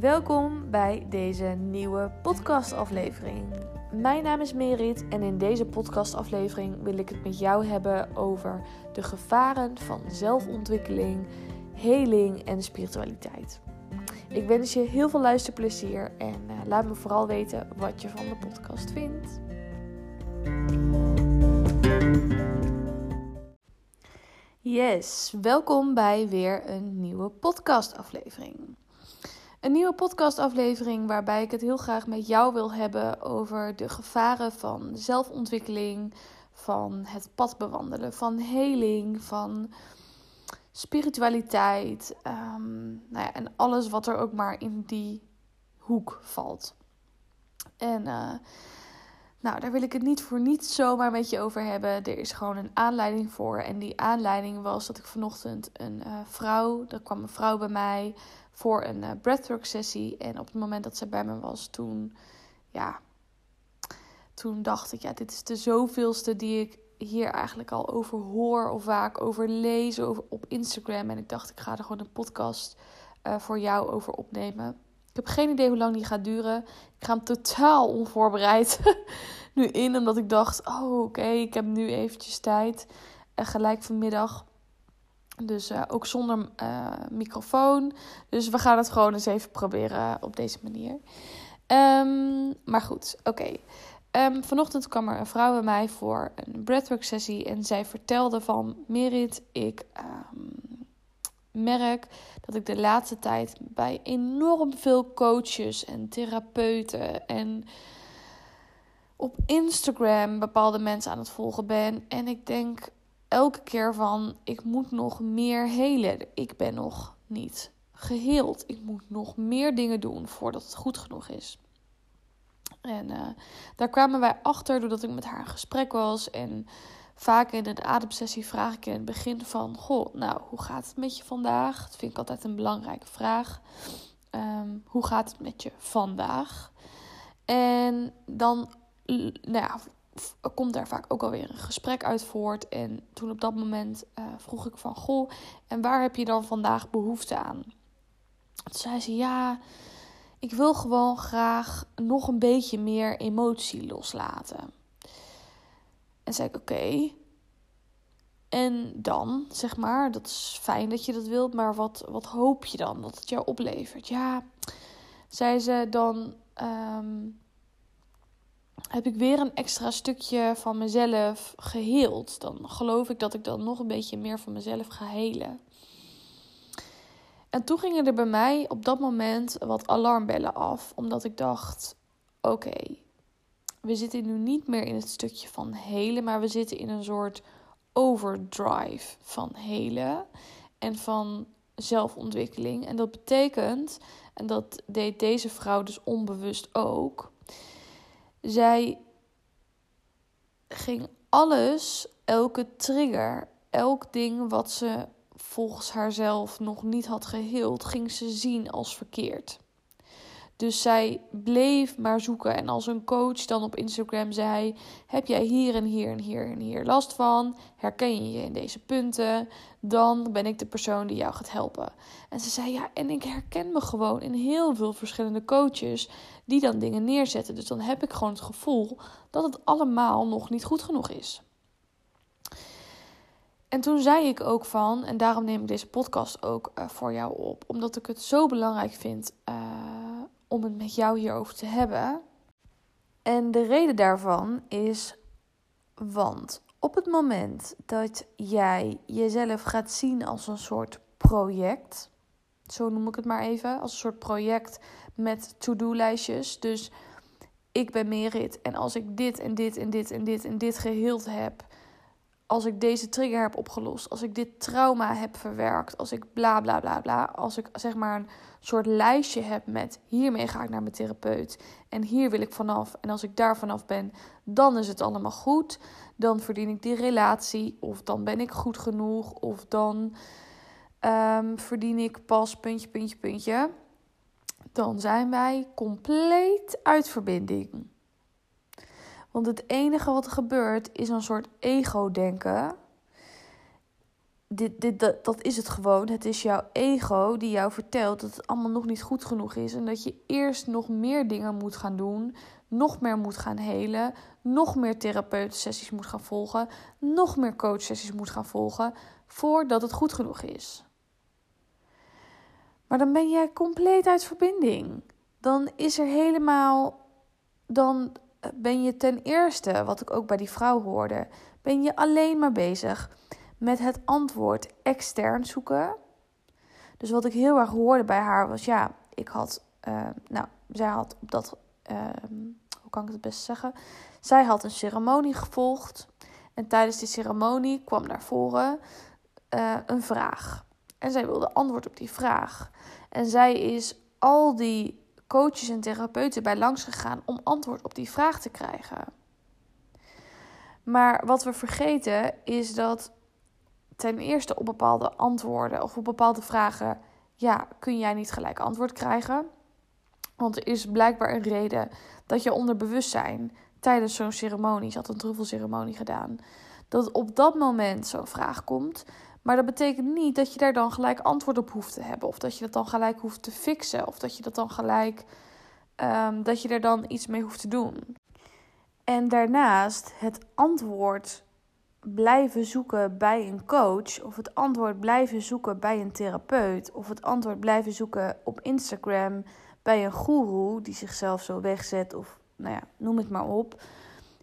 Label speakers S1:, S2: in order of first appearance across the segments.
S1: Welkom bij deze nieuwe podcastaflevering. Mijn naam is Merit en in deze podcastaflevering wil ik het met jou hebben over de gevaren van zelfontwikkeling, heling en spiritualiteit. Ik wens je heel veel luisterplezier en uh, laat me vooral weten wat je van de podcast vindt. Yes, welkom bij weer een nieuwe podcastaflevering. Een nieuwe podcastaflevering waarbij ik het heel graag met jou wil hebben over de gevaren van zelfontwikkeling, van het pad bewandelen, van heling, van spiritualiteit um, nou ja, en alles wat er ook maar in die hoek valt. En uh, nou, daar wil ik het niet voor niet zomaar met je over hebben. Er is gewoon een aanleiding voor. En die aanleiding was dat ik vanochtend een uh, vrouw, er kwam een vrouw bij mij voor een uh, breathwork sessie. En op het moment dat ze bij me was, toen, ja, toen dacht ik, ja, dit is de zoveelste die ik hier eigenlijk al over hoor of vaak over lees over, op Instagram. En ik dacht, ik ga er gewoon een podcast uh, voor jou over opnemen. Ik heb geen idee hoe lang die gaat duren. Ik ga hem totaal onvoorbereid nu in, omdat ik dacht, oh oké, ik heb nu eventjes tijd. En gelijk vanmiddag. Dus uh, ook zonder uh, microfoon. Dus we gaan het gewoon eens even proberen op deze manier. Um, maar goed, oké. Okay. Um, vanochtend kwam er een vrouw bij mij voor een breathwork sessie. En zij vertelde van... Merit, ik um, merk dat ik de laatste tijd bij enorm veel coaches en therapeuten... en op Instagram bepaalde mensen aan het volgen ben. En ik denk elke keer van... ik moet nog meer helen. Ik ben nog niet geheeld. Ik moet nog meer dingen doen voordat het goed genoeg is. En uh, daar kwamen wij achter doordat ik met haar in gesprek was. En vaak in een ademsessie vraag ik in het begin van... Goh, nou, hoe gaat het met je vandaag? Dat vind ik altijd een belangrijke vraag. Um, hoe gaat het met je vandaag? En dan nou ja, komt daar vaak ook alweer een gesprek uit voort. En toen op dat moment uh, vroeg ik van... Goh, en waar heb je dan vandaag behoefte aan? Toen zei ze, ja ik wil gewoon graag nog een beetje meer emotie loslaten. En zei ik: Oké. En dan, zeg maar, dat is fijn dat je dat wilt, maar wat, wat hoop je dan dat het jou oplevert? Ja, zei ze, dan um, heb ik weer een extra stukje van mezelf geheeld. Dan geloof ik dat ik dan nog een beetje meer van mezelf ga helen. En toen gingen er bij mij op dat moment wat alarmbellen af, omdat ik dacht: oké, we zitten nu niet meer in het stukje van helen, maar we zitten in een soort overdrive van helen en van zelfontwikkeling. En dat betekent, en dat deed deze vrouw dus onbewust ook, zij ging alles, elke trigger, elk ding wat ze volgens haarzelf nog niet had geheeld, ging ze zien als verkeerd. Dus zij bleef maar zoeken. En als een coach dan op Instagram zei: Heb jij hier en hier en hier en hier last van? Herken je je in deze punten? Dan ben ik de persoon die jou gaat helpen. En ze zei: Ja, en ik herken me gewoon in heel veel verschillende coaches die dan dingen neerzetten. Dus dan heb ik gewoon het gevoel dat het allemaal nog niet goed genoeg is. En toen zei ik ook van, en daarom neem ik deze podcast ook uh, voor jou op, omdat ik het zo belangrijk vind uh, om het met jou hierover te hebben. En de reden daarvan is, want op het moment dat jij jezelf gaat zien als een soort project, zo noem ik het maar even, als een soort project met to-do-lijstjes. Dus ik ben Merit en als ik dit en dit en dit en dit en dit geheeld heb, als ik deze trigger heb opgelost, als ik dit trauma heb verwerkt, als ik bla bla bla bla, als ik zeg maar een soort lijstje heb met hiermee ga ik naar mijn therapeut en hier wil ik vanaf en als ik daar vanaf ben, dan is het allemaal goed, dan verdien ik die relatie of dan ben ik goed genoeg of dan um, verdien ik pas puntje puntje puntje, dan zijn wij compleet uit verbinding. Want het enige wat er gebeurt is een soort ego-denken. dit, dit, dat, dat is het gewoon. Het is jouw ego die jou vertelt dat het allemaal nog niet goed genoeg is. En dat je eerst nog meer dingen moet gaan doen. Nog meer moet gaan helen. Nog meer therapeutensessies moet gaan volgen. Nog meer coachsessies moet gaan volgen. Voordat het goed genoeg is. Maar dan ben jij compleet uit verbinding. Dan is er helemaal. Dan ben je ten eerste, wat ik ook bij die vrouw hoorde, ben je alleen maar bezig met het antwoord extern zoeken. Dus wat ik heel erg hoorde bij haar was, ja, ik had, uh, nou, zij had op dat, uh, hoe kan ik het best zeggen? Zij had een ceremonie gevolgd en tijdens die ceremonie kwam naar voren uh, een vraag. En zij wilde antwoord op die vraag. En zij is al die coaches en therapeuten bij langs gegaan om antwoord op die vraag te krijgen. Maar wat we vergeten is dat ten eerste op bepaalde antwoorden of op bepaalde vragen, ja, kun jij niet gelijk antwoord krijgen. Want er is blijkbaar een reden dat je onder bewustzijn tijdens zo'n ceremonie, ze had een truffelceremonie gedaan, dat op dat moment zo'n vraag komt. Maar dat betekent niet dat je daar dan gelijk antwoord op hoeft te hebben. Of dat je dat dan gelijk hoeft te fixen. Of dat je dat dan gelijk. Um, dat je er dan iets mee hoeft te doen. En daarnaast het antwoord blijven zoeken bij een coach, of het antwoord blijven zoeken bij een therapeut, of het antwoord blijven zoeken op Instagram bij een guru die zichzelf zo wegzet, of nou ja, noem het maar op,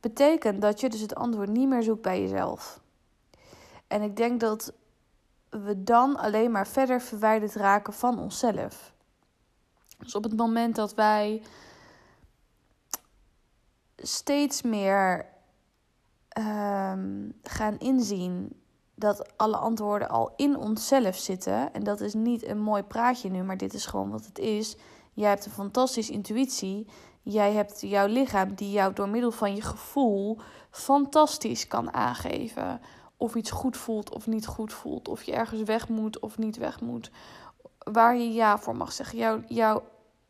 S1: betekent dat je dus het antwoord niet meer zoekt bij jezelf. En ik denk dat we dan alleen maar verder verwijderd raken van onszelf. Dus op het moment dat wij steeds meer um, gaan inzien dat alle antwoorden al in onszelf zitten. En dat is niet een mooi praatje nu, maar dit is gewoon wat het is. Jij hebt een fantastische intuïtie. Jij hebt jouw lichaam die jou door middel van je gevoel fantastisch kan aangeven. Of iets goed voelt of niet goed voelt. Of je ergens weg moet of niet weg moet. Waar je ja voor mag zeggen. Jouw, jouw,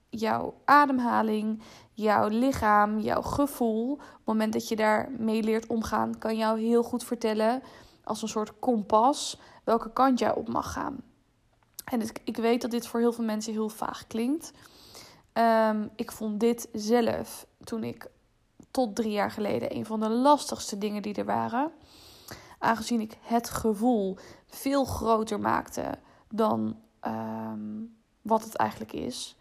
S1: jouw ademhaling, jouw lichaam, jouw gevoel, op het moment dat je daarmee leert omgaan, kan jou heel goed vertellen, als een soort kompas, welke kant jij op mag gaan. En ik weet dat dit voor heel veel mensen heel vaag klinkt. Um, ik vond dit zelf, toen ik tot drie jaar geleden, een van de lastigste dingen die er waren. Aangezien ik het gevoel veel groter maakte dan um, wat het eigenlijk is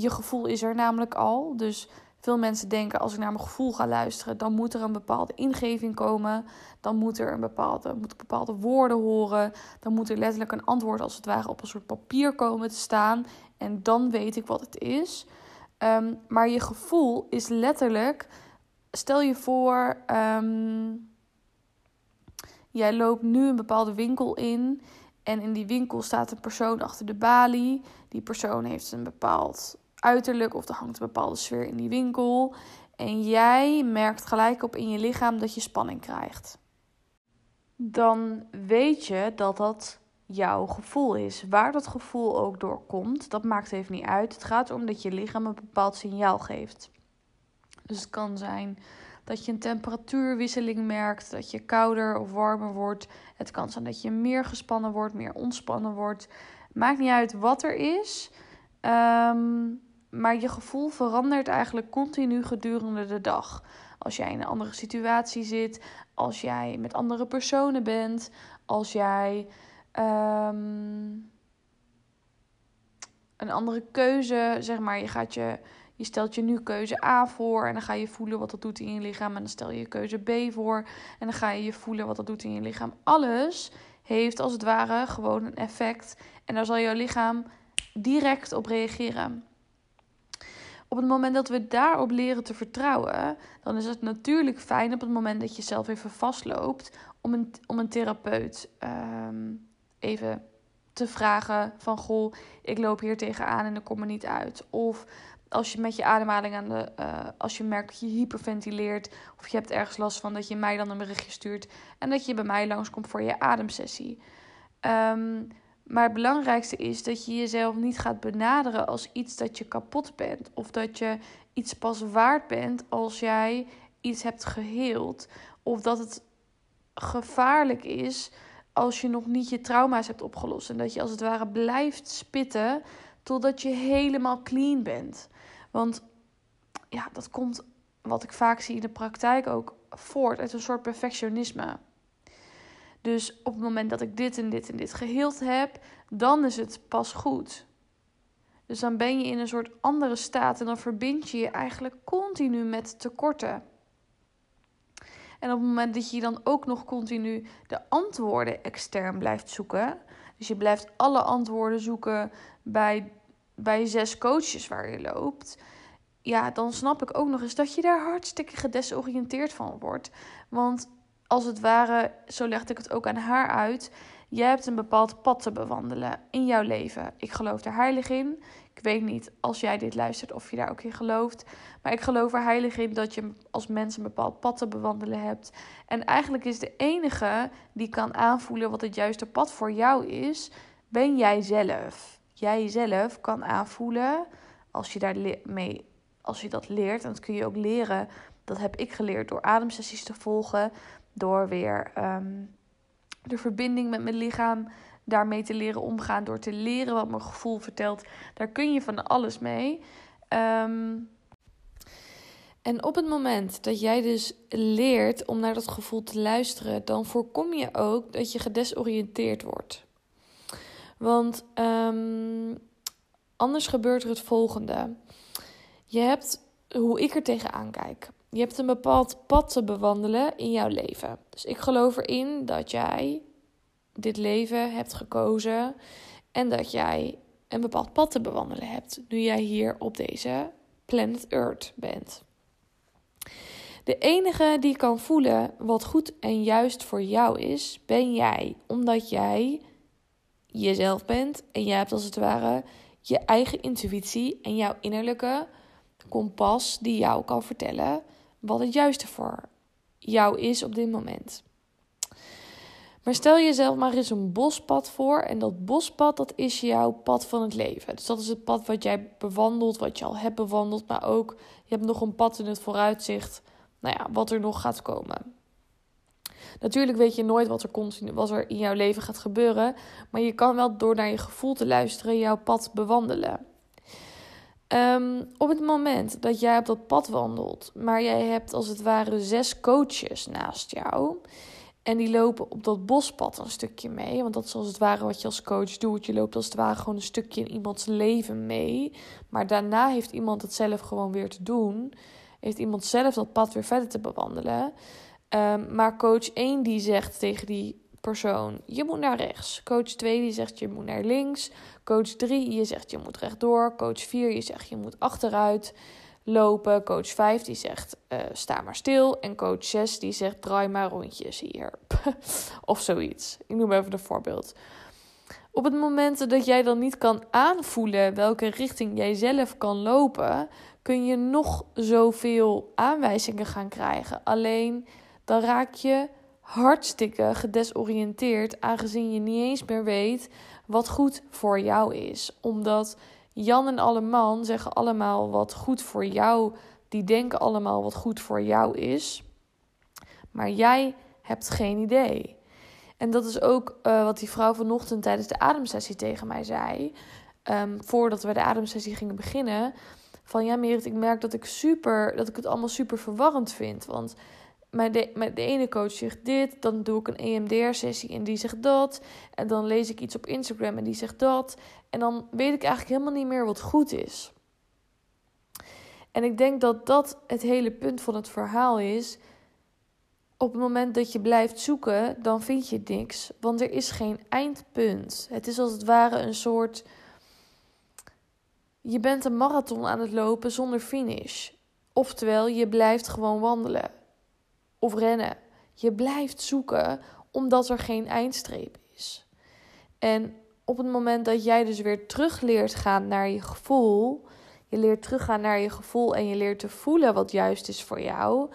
S1: je gevoel is er namelijk al. Dus veel mensen denken als ik naar mijn gevoel ga luisteren, dan moet er een bepaalde ingeving komen. Dan moet er een bepaalde, moet bepaalde woorden horen. Dan moet er letterlijk een antwoord als het ware op een soort papier komen te staan. En dan weet ik wat het is. Um, maar je gevoel is letterlijk. Stel je voor, um, jij loopt nu een bepaalde winkel in. En in die winkel staat een persoon achter de balie. Die persoon heeft een bepaald uiterlijk of er hangt een bepaalde sfeer in die winkel. En jij merkt gelijk op in je lichaam dat je spanning krijgt. Dan weet je dat dat jouw gevoel is. Waar dat gevoel ook door komt, dat maakt even niet uit. Het gaat erom dat je lichaam een bepaald signaal geeft. Dus het kan zijn dat je een temperatuurwisseling merkt, dat je kouder of warmer wordt. Het kan zijn dat je meer gespannen wordt, meer ontspannen wordt. Maakt niet uit wat er is. Um, maar je gevoel verandert eigenlijk continu gedurende de dag. Als jij in een andere situatie zit, als jij met andere personen bent, als jij um, een andere keuze, zeg maar, je gaat je. Je stelt je nu keuze A voor en dan ga je voelen wat dat doet in je lichaam. En dan stel je keuze B voor en dan ga je je voelen wat dat doet in je lichaam. Alles heeft als het ware gewoon een effect. En daar zal jouw lichaam direct op reageren. Op het moment dat we daarop leren te vertrouwen, dan is het natuurlijk fijn op het moment dat je zelf even vastloopt om een, om een therapeut um, even te vragen van goh, ik loop hier tegenaan en ik kom er niet uit. Of als je met je ademhaling aan de, uh, als je merkt dat je hyperventileert of je hebt ergens last van dat je mij dan een berichtje stuurt en dat je bij mij langskomt voor je ademsessie. Um, maar het belangrijkste is dat je jezelf niet gaat benaderen als iets dat je kapot bent. Of dat je iets pas waard bent als jij iets hebt geheeld. Of dat het gevaarlijk is als je nog niet je trauma's hebt opgelost. En dat je als het ware blijft spitten totdat je helemaal clean bent. Want ja, dat komt, wat ik vaak zie in de praktijk ook, voort uit een soort perfectionisme. Dus op het moment dat ik dit en dit en dit geheeld heb, dan is het pas goed. Dus dan ben je in een soort andere staat en dan verbind je je eigenlijk continu met tekorten. En op het moment dat je dan ook nog continu de antwoorden extern blijft zoeken, dus je blijft alle antwoorden zoeken bij, bij zes coaches waar je loopt, ja, dan snap ik ook nog eens dat je daar hartstikke gedesoriënteerd van wordt. Want als het ware, zo legde ik het ook aan haar uit, jij hebt een bepaald pad te bewandelen in jouw leven. Ik geloof er heilig in. Ik weet niet als jij dit luistert of je daar ook in gelooft. Maar ik geloof er heilig in dat je als mens een bepaald pad te bewandelen hebt. En eigenlijk is de enige die kan aanvoelen wat het juiste pad voor jou is, ben jij zelf. Jij zelf kan aanvoelen als je daarmee als je dat leert, en dat kun je ook leren, dat heb ik geleerd door ademsessies te volgen, door weer ehm, de verbinding met mijn lichaam daarmee te leren omgaan, door te leren wat mijn gevoel vertelt. Daar kun je van alles mee. Ehm, en op het moment dat jij dus leert om naar dat gevoel te luisteren, dan voorkom je ook dat je gedesoriënteerd wordt. Want um, anders gebeurt er het volgende. Je hebt, hoe ik er tegenaan kijk, je hebt een bepaald pad te bewandelen in jouw leven. Dus ik geloof erin dat jij dit leven hebt gekozen en dat jij een bepaald pad te bewandelen hebt nu jij hier op deze planet Earth bent. De enige die kan voelen wat goed en juist voor jou is, ben jij, omdat jij jezelf bent en jij hebt als het ware je eigen intuïtie en jouw innerlijke kompas die jou kan vertellen wat het juiste voor jou is op dit moment. Maar stel jezelf maar eens een bospad voor en dat bospad dat is jouw pad van het leven. Dus dat is het pad wat jij bewandelt, wat je al hebt bewandeld, maar ook je hebt nog een pad in het vooruitzicht, nou ja, wat er nog gaat komen. Natuurlijk weet je nooit wat er, continu, wat er in jouw leven gaat gebeuren, maar je kan wel door naar je gevoel te luisteren jouw pad bewandelen. Um, op het moment dat jij op dat pad wandelt, maar jij hebt als het ware zes coaches naast jou. En die lopen op dat bospad een stukje mee. Want dat is als het ware wat je als coach doet. Je loopt als het ware gewoon een stukje in iemands leven mee. Maar daarna heeft iemand het zelf gewoon weer te doen. Heeft iemand zelf dat pad weer verder te bewandelen. Um, maar coach 1 die zegt tegen die persoon, je moet naar rechts. Coach 2 die zegt je moet naar links. Coach 3 je zegt je moet rechtdoor. Coach 4 je zegt je moet achteruit lopen. Coach 5 die zegt uh, sta maar stil. En coach 6 die zegt draai maar rondjes hier. of zoiets. Ik noem even een voorbeeld. Op het moment dat jij dan niet kan aanvoelen welke richting jij zelf kan lopen, kun je nog zoveel aanwijzingen gaan krijgen. Alleen dan raak je hartstikke gedesoriënteerd, aangezien je niet eens meer weet wat goed voor jou is. Omdat Jan en alle man zeggen allemaal wat goed voor jou, die denken allemaal wat goed voor jou is, maar jij hebt geen idee. En dat is ook uh, wat die vrouw vanochtend tijdens de ademsessie tegen mij zei. Um, voordat we de ademsessie gingen beginnen. Van ja, Merit, ik merk dat ik super, dat ik het allemaal super verwarrend vind. Want maar de, maar de ene coach zegt dit, dan doe ik een EMDR-sessie en die zegt dat. En dan lees ik iets op Instagram en die zegt dat. En dan weet ik eigenlijk helemaal niet meer wat goed is. En ik denk dat dat het hele punt van het verhaal is. Op het moment dat je blijft zoeken, dan vind je niks. Want er is geen eindpunt. Het is als het ware een soort. Je bent een marathon aan het lopen zonder finish. Oftewel, je blijft gewoon wandelen of rennen. Je blijft zoeken omdat er geen eindstreep is. En op het moment dat jij dus weer terug leert gaan naar je gevoel, je leert teruggaan naar je gevoel en je leert te voelen wat juist is voor jou,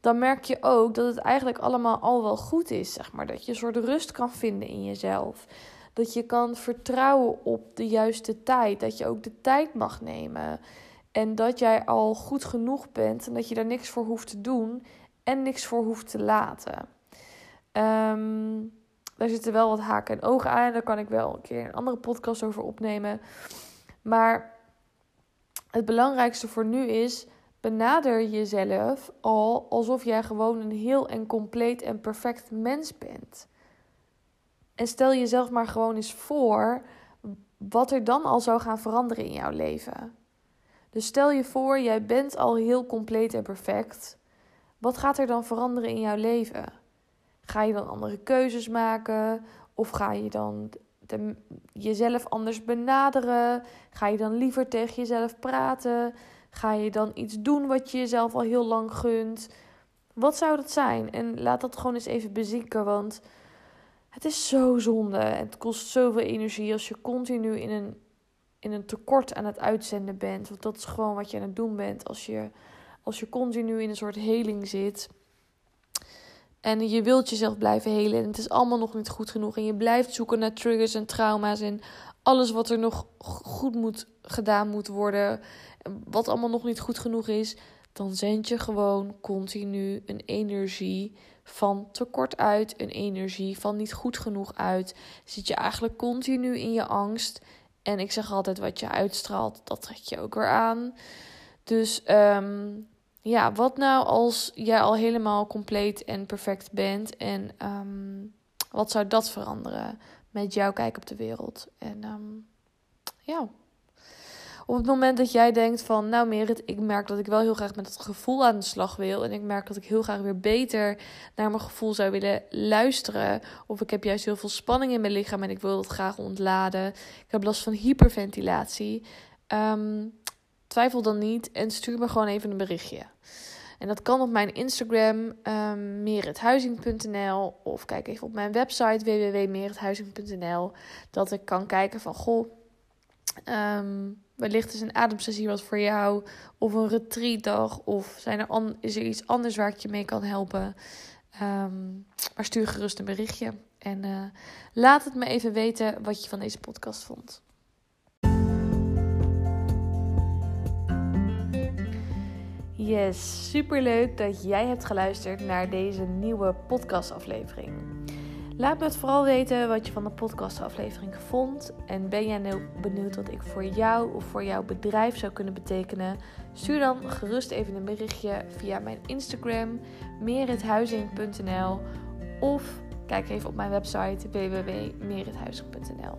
S1: dan merk je ook dat het eigenlijk allemaal al wel goed is, zeg maar. Dat je een soort rust kan vinden in jezelf. Dat je kan vertrouwen op de juiste tijd. Dat je ook de tijd mag nemen. En dat jij al goed genoeg bent en dat je daar niks voor hoeft te doen en niks voor hoeft te laten. Um, daar zitten wel wat haken en ogen aan. Daar kan ik wel een keer een andere podcast over opnemen. Maar het belangrijkste voor nu is: benader jezelf al alsof jij gewoon een heel en compleet en perfect mens bent. En stel jezelf maar gewoon eens voor wat er dan al zou gaan veranderen in jouw leven. Dus stel je voor, jij bent al heel compleet en perfect. Wat gaat er dan veranderen in jouw leven? Ga je dan andere keuzes maken? Of ga je dan jezelf anders benaderen? Ga je dan liever tegen jezelf praten? Ga je dan iets doen wat je jezelf al heel lang gunt? Wat zou dat zijn? En laat dat gewoon eens even bezieken, want het is zo zonde. Het kost zoveel energie als je continu in een, in een tekort aan het uitzenden bent. Want dat is gewoon wat je aan het doen bent als je, als je continu in een soort heling zit. En je wilt jezelf blijven helen. En het is allemaal nog niet goed genoeg. En je blijft zoeken naar triggers en trauma's. En alles wat er nog goed moet gedaan moet worden. Wat allemaal nog niet goed genoeg is. Dan zend je gewoon continu een energie van tekort uit. Een energie van niet goed genoeg uit. Zit je eigenlijk continu in je angst. En ik zeg altijd: wat je uitstraalt, dat trek je ook weer aan. Dus um, ja, wat nou als jij al helemaal compleet en perfect bent en ehm, wat zou dat veranderen met jouw kijk op de wereld? En um, ja, op het moment dat jij denkt van, nou Merit, ik merk dat ik wel heel graag met het gevoel aan de slag wil en ik merk dat ik heel graag weer beter naar mijn gevoel zou willen luisteren, of ik heb juist heel veel spanning in mijn lichaam en ik wil dat graag ontladen, ik heb last van hyperventilatie. Um, Twijfel dan niet en stuur me gewoon even een berichtje. En dat kan op mijn Instagram, um, ehm, merithuizing.nl. Of kijk even op mijn website www.merithuizing.nl. Dat ik kan kijken van, goh, um, wellicht is een ademsessie wat voor jou. Of een retreatdag. Of zijn er is er iets anders waar ik je mee kan helpen. Um, maar stuur gerust een berichtje. En uh, laat het me even weten wat je van deze podcast vond. Yes, super leuk dat jij hebt geluisterd naar deze nieuwe podcastaflevering. Laat me het vooral weten wat je van de podcastaflevering vond. En ben jij nu benieuwd wat ik voor jou of voor jouw bedrijf zou kunnen betekenen? Stuur dan gerust even een berichtje via mijn Instagram, merithuizing.nl of kijk even op mijn website www.merithuizing.nl.